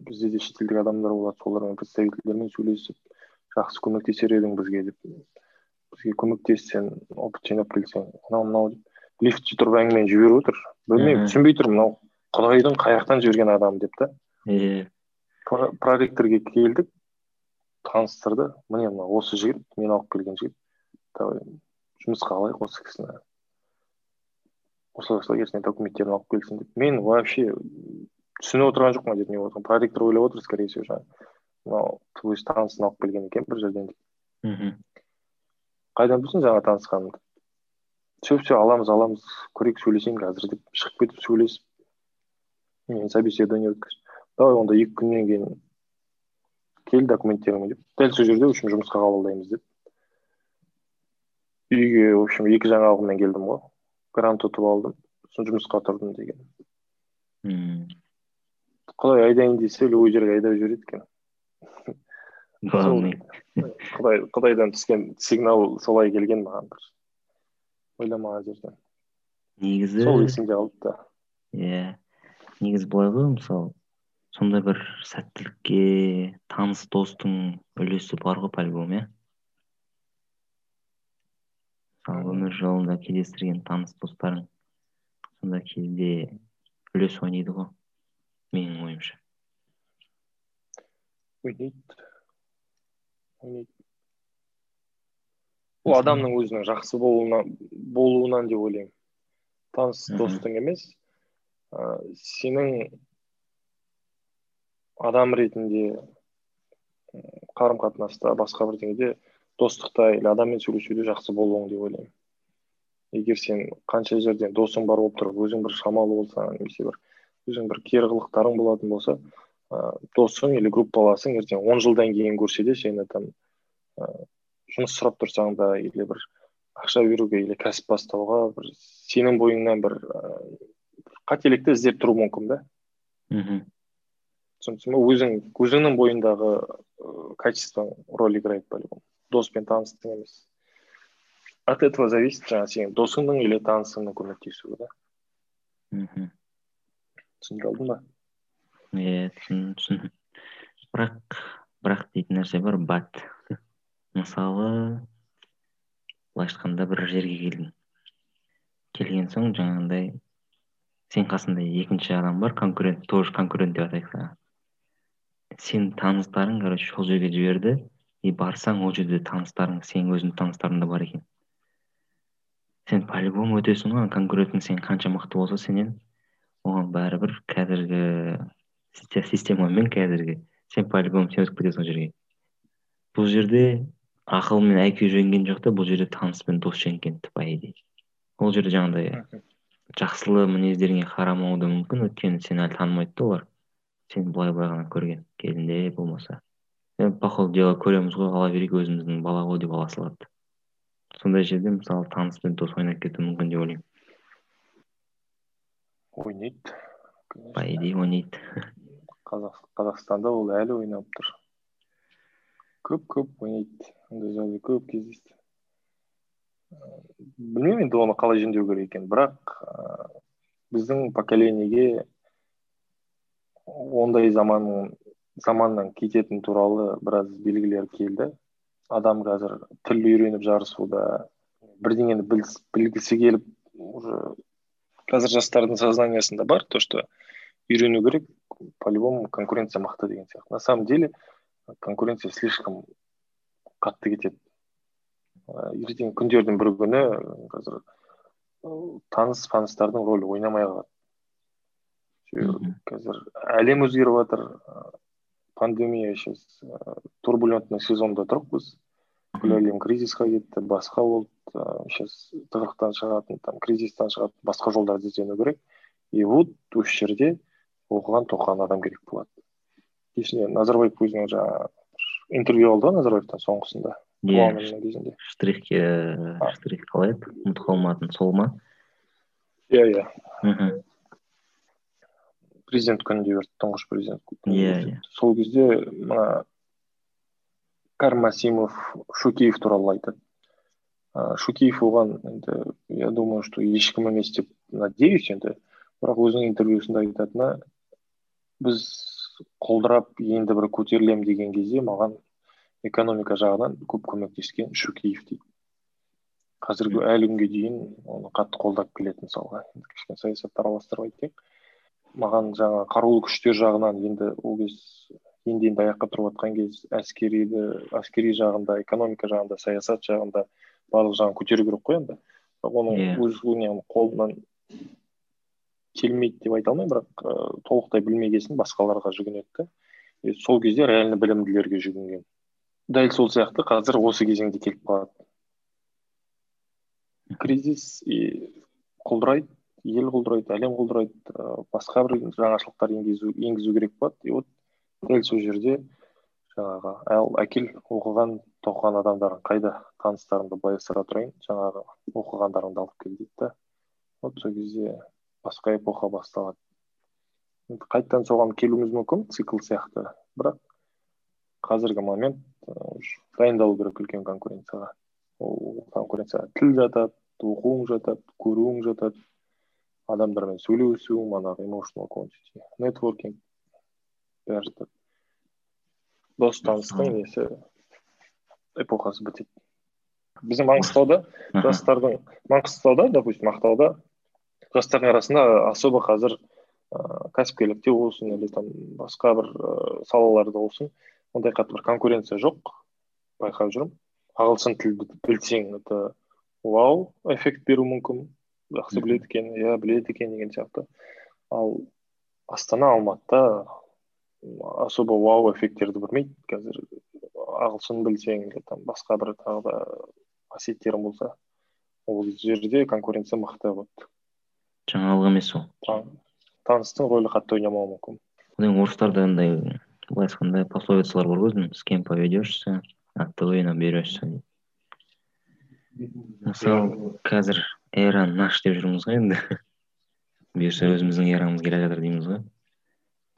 Бізде де шетелдік адамдар болады солармен представительдермен сөйлесіп жақсы көмектесер едің бізге деп. Бізге көмектес сен опыт жинап келсең мынау мынау деп. Лифтте тұрып әңгімені жіберіп отыр. Білмеймін түсінбей тұрмын мынау құдайдың қай жақтан жіберген адамы деп та. Иә проректорге келдік таныстырды. Міне мына осы жігіт мен алып келген жігіт. Давай жұмысқа алайық осы кісіні. Осылай осылай ертең документтерін алып келсін деп. Мен вообще түсініп отырған жоқпын деп не отырмын проректор ойлап отыр скорее всего жаңағы мынау өз танысын алып келген екен бір жерден деп. Мхм қайдан білсін жаңа танысқанымды. Все все аламыз аламыз. Көрейік сөйлесейін қазір деп шығып кетіп сөйлесіп. Мен собеседование өткізіп. Давай онда екі күннен кейін кел документтеріңмен деп. Дәл сол жерде в общем жұмысқа қабылдаймыз деп. Үйге в общем екі жаңалығыммен келдім ғой. Грант ұтып алдым. Сосын жұмысқа тұрдым деген. Мм. Құдай айдайын десе любой жерге айдап жібереді екен. Құдай құдайдан түскен сигнал солай келген маған бір. Ойламаған жерден негізі сол есімде қалды да. Иә негізі былай ғой мысалы сондай бір сәттілікке таныс достың үлесі бар ғой по любому иә? Мысалы өмір жолында кездестірген таныс достарың сондай кезде үлес ойнайды ғой менің ойымша. Ойнайды. Ойнайды. Бұл адамның өзінің жақсы болуынан болуынан деп ойлаймын. Таныс достың емес. Ә, сенің адам ретінде қарым қатынаста басқа бірдеңеде достықта или адаммен сөйлесуде жақсы болуың деп ойлаймын. Егер сен қанша жерден досың бар болып тұрып өзің бір шамалы болсаң немесе бір өзің бір кері қылықтарың болатын болса ә, досың или группаласың ертең он жылдан кейін көрсе де сені там жұмыс сұрап тұрсаң да или бір ақша беруге или кәсіп бастауға бір сенің бойыңнан бір ыыы қателікті іздеп тұруы мүмкін да. Мхм. Түсіндің ба өзің өзіңнің бойындағы ыыы качествоң роль играет по любому доспен таныстың емес. От этого зависит жаңағы сенің досыңның или танысыңның көмектесуі да. Мхм. Түсініп алдың ба иә түсіндім түсіндім бірақ бірақ дейтін нәрсе бар бат. Мысалы былайша айтқанда бір жерге келдің келген соң жаңағындай сен қасында екінші адам бар конкурент тоже конкурент деп атайық саған. Сенің таныстарың короче сол жерге жіберді и барсаң ол жерде таныстарың сенің өзіңнің таныстарың да бар екен. Сен по любому өтесің ғой конкурентің сен қанша мықты болса сенен. Оған бәрібір қазіргі системамен қазіргі. Сен по любому сен өтіп кетесің ол жерге. Бұл жерде ақыл мен IQ жеңген жоқ та бұл жерде таныс пен дос жеңген по идее ол жерде жаңағыдай жақсылы мінездеріңе қарамауы да мүмкін өйткені сені әлі танымайды да олар. Сені былай былай ғана көрген кезінде болмаса. По ходу дела көреміз ғой ала берейік өзіміздің бала ғой деп ала салады. Сондай жерде мысалы таныс пен дос ойнап кетуі мүмкін деп ойлаймын. Ойнайды. По идее ойнайды. Қазақстанда ол әлі ойнап тұр. Көп көп ойнайды. Ондай жағдай көп кездесті. Білмеймін енді оны қалай жөндеу керек екенін бірақ ә, біздің поколениеге ондай заман заманнан кететіні туралы біраз белгілер келді. Адам қазір тіл үйреніп жарысуда бірдеңені білгісі келіп уже қазір жастардың сознаниясында бар то что үйрену керек по любому конкуренция мықты деген сияқты. На самом деле конкуренция слишком қатты кетеді. Ертең күндердің бір күні қазір таныс таныстардың рөлі ойнамай қалады. Қазір әлем өзгеріп жатыр. Пандемия сейчас турбулентный сезонда тұрмыз бүкіл әлем кризисқа кетті басқа болды. Сейчас тығырықтан шығатын там кризистан шығатын басқа жолдарды іздену керек. И вот осы жерде оқыған тоқыған адам керек болады. Кешінде назарбаев өзінің жаңағы интервью алды ғой назарбаевтан соңғысында? Иә. Штрих штрих қалай еді? Ұмытып қалмадым сол ма? Иә иә. Мхм. Президент күнінде берді тұңғыш президент Иә, көрсетті. сол кезде мына кәрім мәсімов шөкеев туралы айтады. Шөкеев оған енді я думаю что ешкім емес деп надеюсь енді. Бірақ өзінің интервьюсында айтатыны біз құлдырап енді бір көтерілем деген кезде маған экономика жағынан көп көмектескен шөкеев дейді. Қазіргі әлі күнге дейін оны қатты қолдап келеді мысалға. Енді кішкене саясатты араластырып айтайық. Маған жаңа қарулы күштер жағынан енді ол кез енді енді аяққа тұрып жатқан кез әскериді әскери жағында экономика жағында саясат жағында барлық жағын көтеру керек қой енді. Оның Иә. өз қолынан келмейді деп айта алмаймын бірақ ыыы толықтай білмеген соң басқаларға жүгінеді да И сол кезде реально білімділерге жүгінген. Дәл сол сияқты қазір осы кезеңде келіп қалады. Кризис и құлдырайды ел құлдырайды әлем құлдырайды ыыы басқа бір жаңашылдықтар енгізу енгізу керек болады. И вот дәл сол жерде жаңағы ал әкел оқыған тоқыған адамдарың қайда таныстарыңды былай ысыра тұрайын. Жаңағы оқығандарыңды алып кел дейді да вот сол кезде басқа эпоха басталады. Енді қайтадан соған келуіміз мүмкін цикл сияқты. Бірақ қазіргі момент уже дайындалу керек үлкен конкуренцияға. Ол конкуренцияға тіл жатады оқуың жатады көруің жатады. Адамдармен сөйлесуің манағы emotional quantity нетворкинг бәрі жатады дос таныстың несі? Эпохасы бітеді. Біздің маңғыстауда жастардың маңғыстауда допустим ақтауда жастардың арасында особо қазір ыыы кәсіпкерлікте болсын или там басқа бір ыыы салаларда болсын ондай қатты бір конкуренция жоқ. Байқап жүрмін. Ағылшын тілді білсең это вау эффект беруі мүмкін. Жақсы біледі екен иә біледі екен деген сияқты. Ал астана алматыда особо вау эффекттерді бермейді қазір ағылшын білсең или там басқа бір тағы да қасиеттерің болса ол жерде конкуренция мықты болады. Жаңалық емес ол. Тан- таныстың рөлі қатты ойнамауы мүмкін. Одан орыстарда андай былай айтқанда пословицалар бар ғой өзінің с кем поведешься от того и наберешься мысалы қазір эра наш деп жүрміз ғой енді. Бұйырса өзіміздің эрамыз келе жатыр дейміз ғой.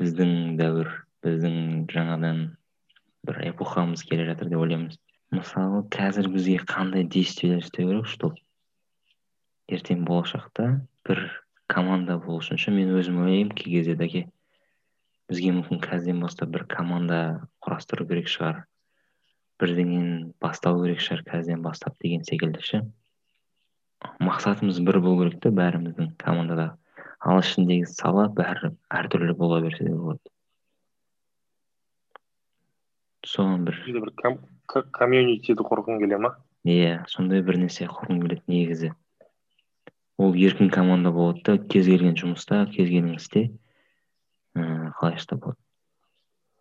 Біздің дәуір біздің жаңадан бір эпохамыз келе жатыр деп ойлаймыз. Мысалы қазір бізге қандай действиялар істеу керек? Чтобы ертең болашақта бір команда болу үшін ше мен өзім ойлаймын кей кезде дәке бізге мүмкін қазірден бастап бір команда құрастыру керек шығар. Бірдеңені бастау керек шығар қазірден бастап деген секілді ше. Мақсатымыз бір болу керек та бәріміздің командада. Ал ішіндегі сала бәрі әртүрлі бола берсе де болады. Соған бір бір ком- ко- комьюнитиді құрғың келе ма? Иә сондай бір нәрсе құрғым келеді негізі. Ол еркін команда болады да кез келген жұмыста кез келген істе ыыы қалай айтса болады?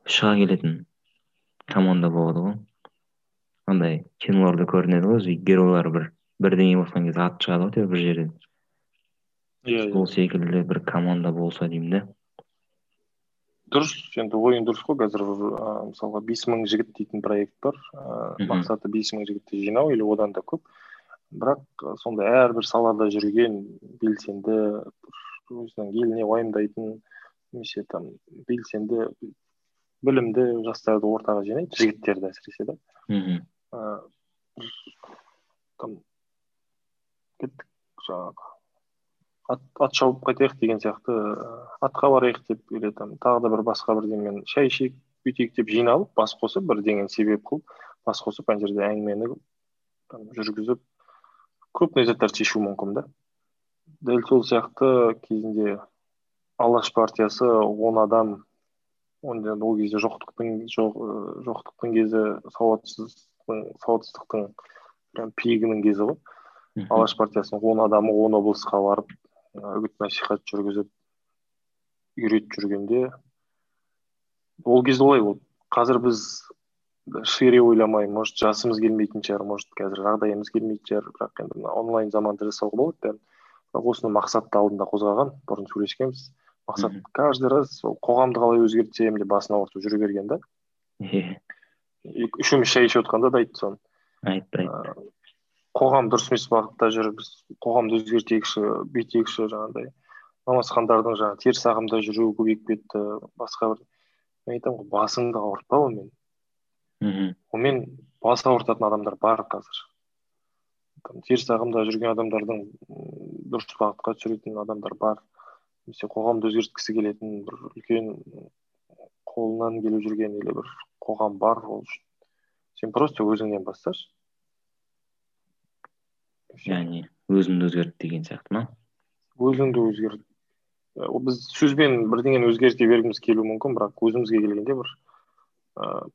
Шыға келетін команда болады ғой. Андай киноларда көрінеді ғой өзі геройлар бір бірдеңе босқан кезде аты шығады ғой әйтеуір бір жерден. Иә сол секілді бір команда болса деймін да дұрыс енді ойың дұрыс қой қазір ыыы мысалға бес мың жігіт дейтін проект бар. Ыыы мақсаты бес мың жігітті жинау или одан да көп. Бірақ сондай әрбір салада жүрген белсенді өзінің еліне уайымдайтын немесе там белсенді білімді жастарды ортаға жинайды жігіттерді әсіресе да. Мхм. Там кеттік жаңағы ат, ат шауып қайтайық деген сияқты атқа барайық деп или там тағы да бір басқа бірдеңемен шай ішейік бүйтейік деп жиналып бас қосып бірдеңені себеп қылып бас қосып ана жерде әңгімені жүргізіп крупный заттарды шешу мүмкін да. Дәл сол сияқты кезінде алаш партиясы он адам ол кезде жоқтықтың жоқ ы, жоқтықтың кезі сауатсыздықтың сауатсыздықтың прям пигінің кезі ғой. Алаш партиясының он адамы он облысқа барып үгіт насихат жүргізіп үйретіп жүргенде ол кезде олай болды. Қазір біз шире ойламай может жасымыз келмейтін шығар может қазір жағдайымыз келмейтін шығар. Бірақ енді мына онлайн заманда жасауға болады бәрін бірақ осыны мақсатты алдында қозғаған бұрын сөйлескенбіз. Мақсат каждый раз сол қоғамды қалай өзгертсем деп басын ауыртып жүре берген да. Иә үшеуміз шай ішіп отқанда да айтты соны. Айтты айтты. Ыыы, қоғам дұрыс емес бағытта жүр біз қоғамды өзгертейікші бүйтейікші жаңағыдай. Намазхандардың жаңағы теріс ағымда жүруі көбейіп кетті басқа бір. Мен айтамын ғой басыңды ауыртпа онымен мхм онымен бас ауыртатын адамдар бар қазір. Теріс ағымда жүрген адамдардың дұрыс бағытқа түсіретін адамдар бар. Немесе қоғамды өзгерткісі келетін бір үлкен қолынан келіп жүрген или бір қоғам бар ол үшін. Сен просто өзіңнен басташы. Яғни өзімді өзгерт деген сияқты ма? Өзіңді өзгерт. Біз сөзбен бірдеңені өзгерте бергіміз келуі мүмкін бірақ өзімізге келгенде бір ыыы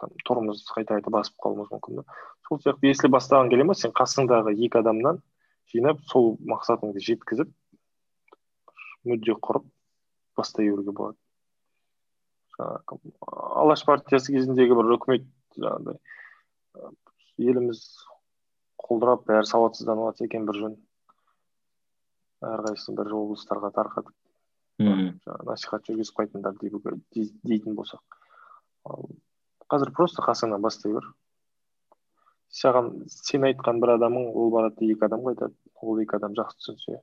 тұрымыз қайта қайта басып қалуымыз мүмкін да. Сол сияқты если бастаған келе ма сен қасыңдағы екі адамнан жинап сол мақсатыңды жеткізіп мүдде құрып бастай беруге болады. Жаңағы алаш партиясы кезіндегі бір үкімет жаңағыдай еліміз құлдырап бәрі сауатсызданып жатса екен бір жөн. Әрқайсысын бір облыстарға тарқатып жаңағы насихат жүргізіп қайтыңдар дейтін болсақ. Ал қазір просто қасыңнан бастай бер. Саған сен айтқан бір адамың ол барады екі адамға айтады ол екі адам жақсы түсінсе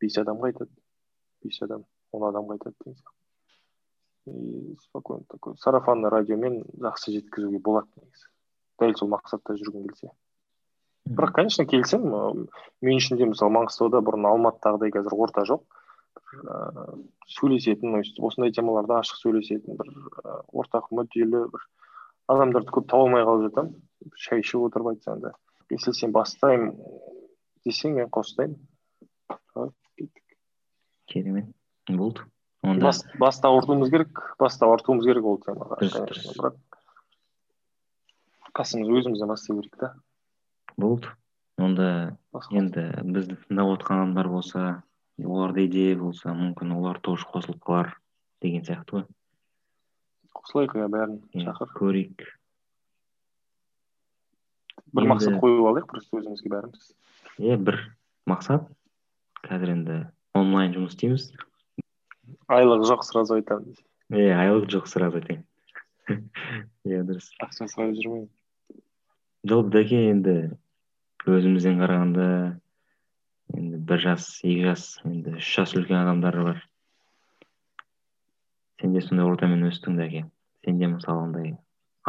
бес адамға айтады бес адам он адамға айтады деген сияқты. И спокойно такой. Сарафанный радиомен жақсы жеткізуге болады негізі. Дәл сол мақсатта жүргің келсе. Бірақ конечно келісемін мен үшін де мысалы маңғыстауда бұрын алматыдағыдай қазір орта жоқ. Ыыы сөйлесетін осындай темаларда ашық сөйлесетін бір ортақ мүдделі бір адамдарды көп таба алмай қалып жатамын шай ішіп отырып айтсаң да. Если сен бастаймын десең мен қостаймын керемет. Болды. Онда басты ауыртуымыз керек басты ауыртуымыз керек ол темаға бірақ қасымыз өзімізден бастай берейік та. Болды. Онда енді бізді тыңдап отырған адамдар болса оларда идея болса мүмкін олар тоже қосылып қалар деген сияқты ғой. Қосылайық иә бәрін шақыр көрейік бір мақсат қойып алайық просто өзімізге бәріміз иә бір мақсат қазір енді онлайн жұмыс істейміз айлығы жоқ сразу айтамын иә айлық жоқ сразу айтайын иә дұрыс ақша сұрап жүрмеймін жоқ дәке енді өзімізден қарағанда енді бір жас екі жас енді үш жас үлкен адамдар бар сен де сондай ортамен өстің дәке сен де мысалы андай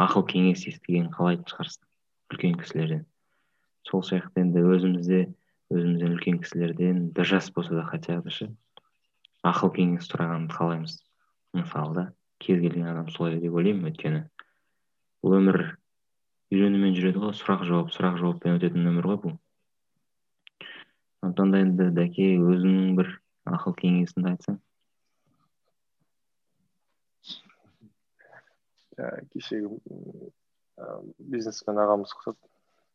ақыл кеңес естіген қалайтын шығарсың үлкен кісілерден. Сол сияқты енді өзімізде өзімізден үлкен кісілерден бір жас болса да хотя бы ше ақыл кеңес сұрағанды қалаймыз. Мысалы да кез келген адам солай деп ойлаймын өйткені. Бұл өмір үйренумен жүреді ғой сұрақ жауап сұрақ жауаппен өтетін өмір ғой бұл. Сондықтан да енді дәке өзіңнің бір ақыл кеңесіңді айтсаң. Кешегі бизнесмен ағамыз ұқсады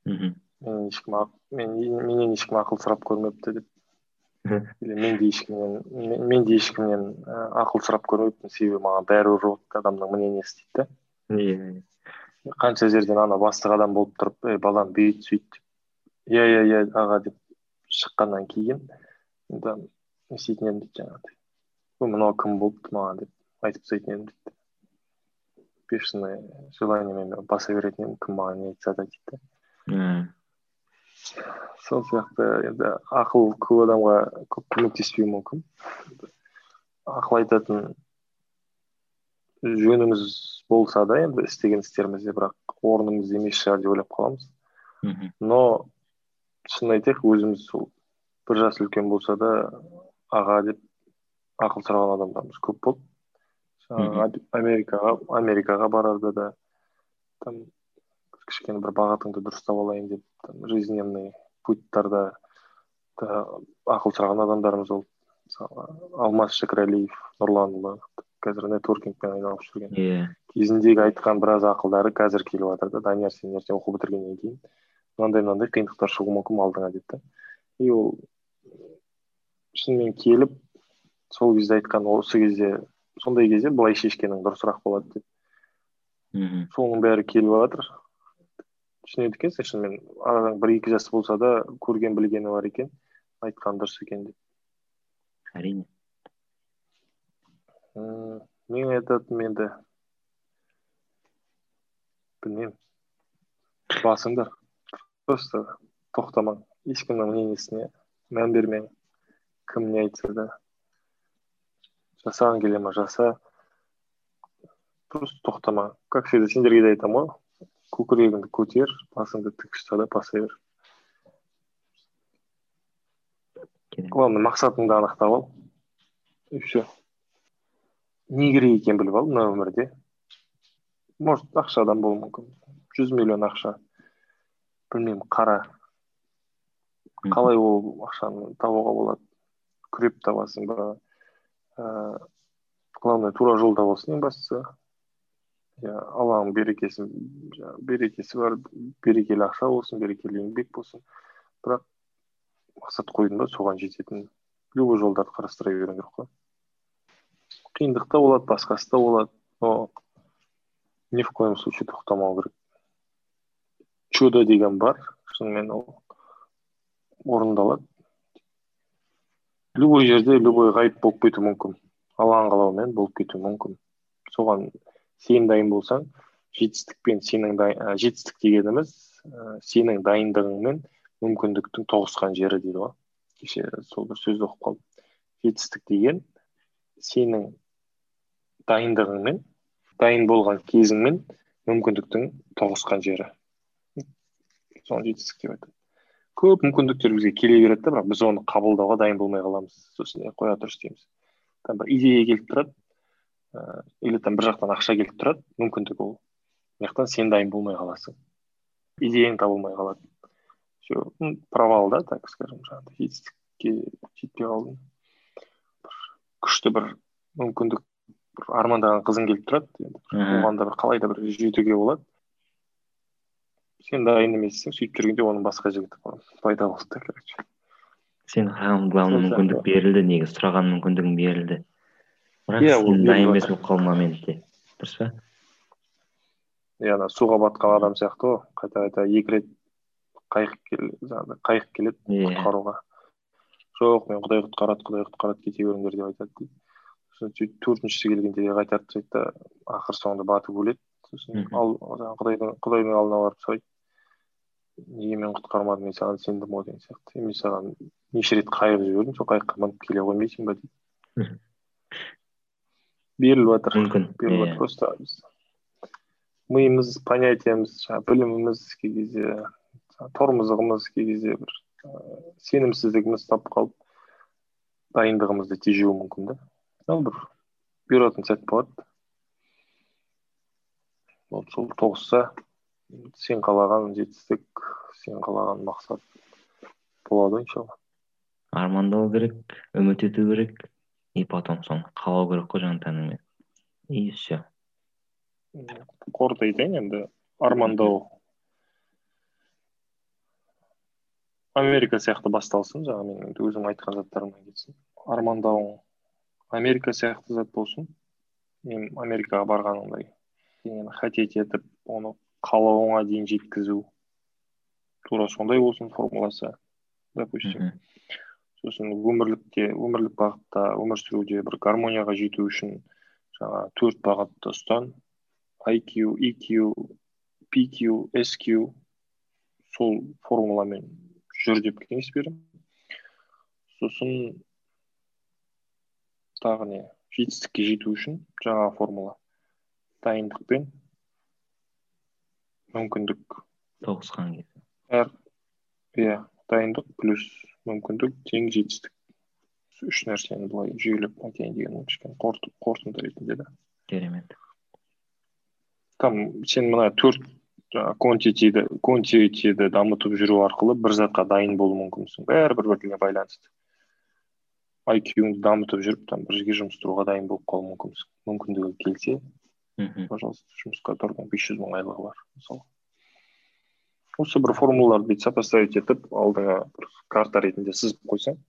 мхм. менен ешкім мен менен ешкім ақыл сұрап көрмепті деп. Или мен де ешкімнен мен де ешкімнен ақыл сұрап көрмеппін. Себебі маған бәрібір адамның мнениесі дейді да. Иә қанша жерден ана бастық адам болып тұрып ей балам бүйт сөйт иә иә иә аға деп шыққаннан кейін енді не істейтін едім дейді жаңағыдай. Мынау кім болды маған? деп айтып тастайтын едім дейді. Бешеный желаниемен баса беретін едім кім маған не айтса да дейді сол сияқты енді ақыл көп адамға көп көмектеспеуі мүмкін. Ақыл айтатын жөніміз болса да енді істеген істерімізде бірақ орнымыз емес шығар деп ойлап қаламыз. Мхм. Но шынын айтайық өзіміз сол бір жас үлкен болса да аға деп ақыл сұраған адамдарымыз көп болды. Жаңағы америкаға америкаға барарда да там кішкене бір бағытыңды дұрыстап алайын деп там жизненный путьтарда ақыл сұраған адамдарымыз болды мысалы алмас шәкірәлиев нұрланұлы қазір нетворкингпен айналысып жүрген иә кезіндегі айтқан біраз ақылдары қазір келіп жатыр да данияр сен ертең оқу бітіргеннен кейін мынандай мынандай қиындықтар шығуы мүмкін алдыңа деп та и ол шынымен келіп сол кезде айтқан осы кезде сондай кезде былай шешкенің дұрысырақ болады деп. Мхм. Соның бәрі келіп жатыр түсінеді екенсің шынымен арадан бір екі жас болса да көрген білгені бар екен айтқан дұрыс екен деп. әрине. Мен айтатыным енді білмеймін. Басыңдар. Просто тоқтамаң. Ешкімнің мнениесіне мән бермең. Кім не айтса да. Жасағың келе ма жаса просто тоқтама. Как всегда сендерге де айтамын ғой. Көкірегіңді көтер басыңды тік ұста да баса бер главное мақсатыңды анықтап ал. И все не керек екенін біліп ал мына өмірде. Может ақшадан болуы мүмкін. Жүз миллион ақша. Білмеймін қара. Қалай ол ақшаны табуға болады? Күреп табасың ба? Ыыы главное тура жолда болсын ең бастысы иә алланың берекесін берекесі бар берекелі ақша болсын берекелі еңбек болсын. Бірақ мақсат қойдың ба соған жететін. Любой жолдарды қарастыра беру керек қой. Қиындық та болады басқасы да болады но ни в коем случае тоқтамау керек. Чудо деген бар шынымен ол орындалады. Любой жерде любой ғайып болып кетуі мүмкін. Алланың қалауымен болып кетуі мүмкін. Соған сен дайын болсаң жетістікпен сенің ә, жетістік дегеніміз ә, сенің дайындығың мен мүмкіндіктің тоғысқан жері дейді ғой. Кеше сол бір сөзді оқып қалдым. Жетістік деген сенің дайындығыңмен дайын болған кезіңмен мүмкіндіктің тоғысқан жері. Соны жетістік деп айтады. Көп мүмкіндіктер бізге келе береді да бірақ біз оны қабылдауға дайын болмай қаламыз. Сосын қоя тұршы дейміз. Там бір идея келіп тұрады. Ыыы или там бір жақтан ақша келіп тұрады. Мүмкіндік ол. Мына жақтан сен дайын болмай қаласың. Идеяң табылмай қалады. Все провал да так скажем жаңағыдай. Жетістікке жетпей қалдың бір күшті бір мүмкіндік бір армандаған қызың келіп тұрады. Енді оған да бір қалай да бір жетуге болады. Сен дайын емессің сөйтіп жүргенде оның басқа жігіті пайда болды короче. Сен главный мүмкіндік берілді негізі сұраған мүмкіндігің берілді. Бірақ ол дайын емес болып қалма менде дұрыс па? Иә ана суға батқан адам сияқты ғой. Қайта қайта екі рет қайық жаңағыдай қайық келеді yeah. Иә. құтқаруға. Жоқ мен құдай құтқарады құдай құтқарады кете беріңдер деп айтады дейді. Сосын сөйтіп төртіншісі келгенде қайтарып тастайды да ақыр соңында батып өледі. Сосын ал жаңағы құдайдың құдайдың алдына барып сұрайды. Неге мен құтқармадым мен саған сендім ғой деген сияқты. Мен саған неше рет қайық жібердім сол қайыққа мініп келе қоймайсың ба дейді. Беріліп жатыр. Мүмкін. Беріліп жатыр просто миымыз понятиеміз жаңағы біліміміз кей кезде тормозығымыз кей кезде бір сенімсіздігіміз тап қалып дайындығымызды тежеуі мүмкін да. Ал бір бұйыратын сәт болады. Вот сол тоғысса сен қалаған жетістік сен қалаған мақсат болады ғой иншалла. Армандау керек үміт ету керек. И потом соны қалау керек қой жан тәніңмен и все қорыта айтайын енді армандау. Америка сияқты басталсын жаңағы менің өзім айтқан заттарымнан кетсін. Армандауың америка сияқты зат болсын. Мен америкаға барғанымдай сен хотеть етіп оны қалауыңа дейін жеткізу тура сондай болсын формуласы допустим. Сосын өмірлікте өмірлік бағытта өмір сүруде бір гармонияға жету үшін жаңа төрт бағытты ұстан. IQ, EQ, PQ, SQ сол формуламен жүр деп кеңес беремін. Сосын тағы не? Жетістікке жету үшін жаңа формула. Дайындық пен мүмкіндік. тоғысқан кезде әр иә дайындық плюс мүмкіндік тең жетістік. Үш нәрсені былай жүйелеп айтайын дегенім кішкене қорытынды ретінде да. Керемет. Там сен мына төрт квантитиді квантитиді дамытып жүру арқылы бір затқа дайын болу мүмкінсің бәрі бір біріне байланысты. Айкюңды дамытып жүріп там бір жерге жұмыстыруға дайын болып қалу мүмкінсің мүмкіндігі келсе. Мхм пожалуйста жұмысқа тұрдың бес жүз мың айлығы бар мысалы осы бір формулаларды бүйтіп сопоставить етіп алдыңа бір карта ретінде сызып қойсаң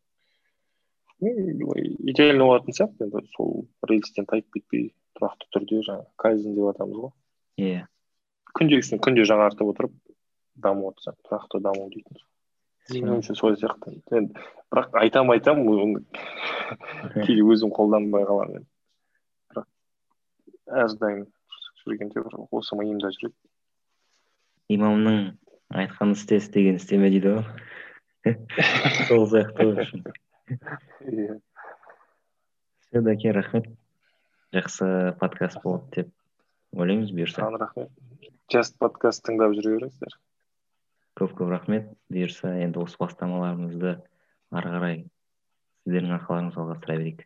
идеально болатын сияқты енді сол рельстен тайып кетпей тұрақты түрде жаңағы кайзен деп жатамыз ғой иә күндегісін күнде жаңартып отырып дамып отырсаң тұрақты даму дейтін. Менің ойымша сол сияқты. Енді бірақ айтамын айтамын кейде өзім қолданбай қаламын. Әрдайым жүргенде бір осы миымда жүреді имамның айтқан істе істеген істеме дейді ғой? Сол сияқты ғой общем иә. Все дәке рахмет. Жақсы подкаст болады деп ойлаймыз бұйырса. Саған рахмет. Жаст подкаст тыңдап жүре беріңіздер көп көп рахмет. Бұйырса енді осы бастамаларымызды ары қарай сіздердің арқаларыңызға жалғастыра берейік.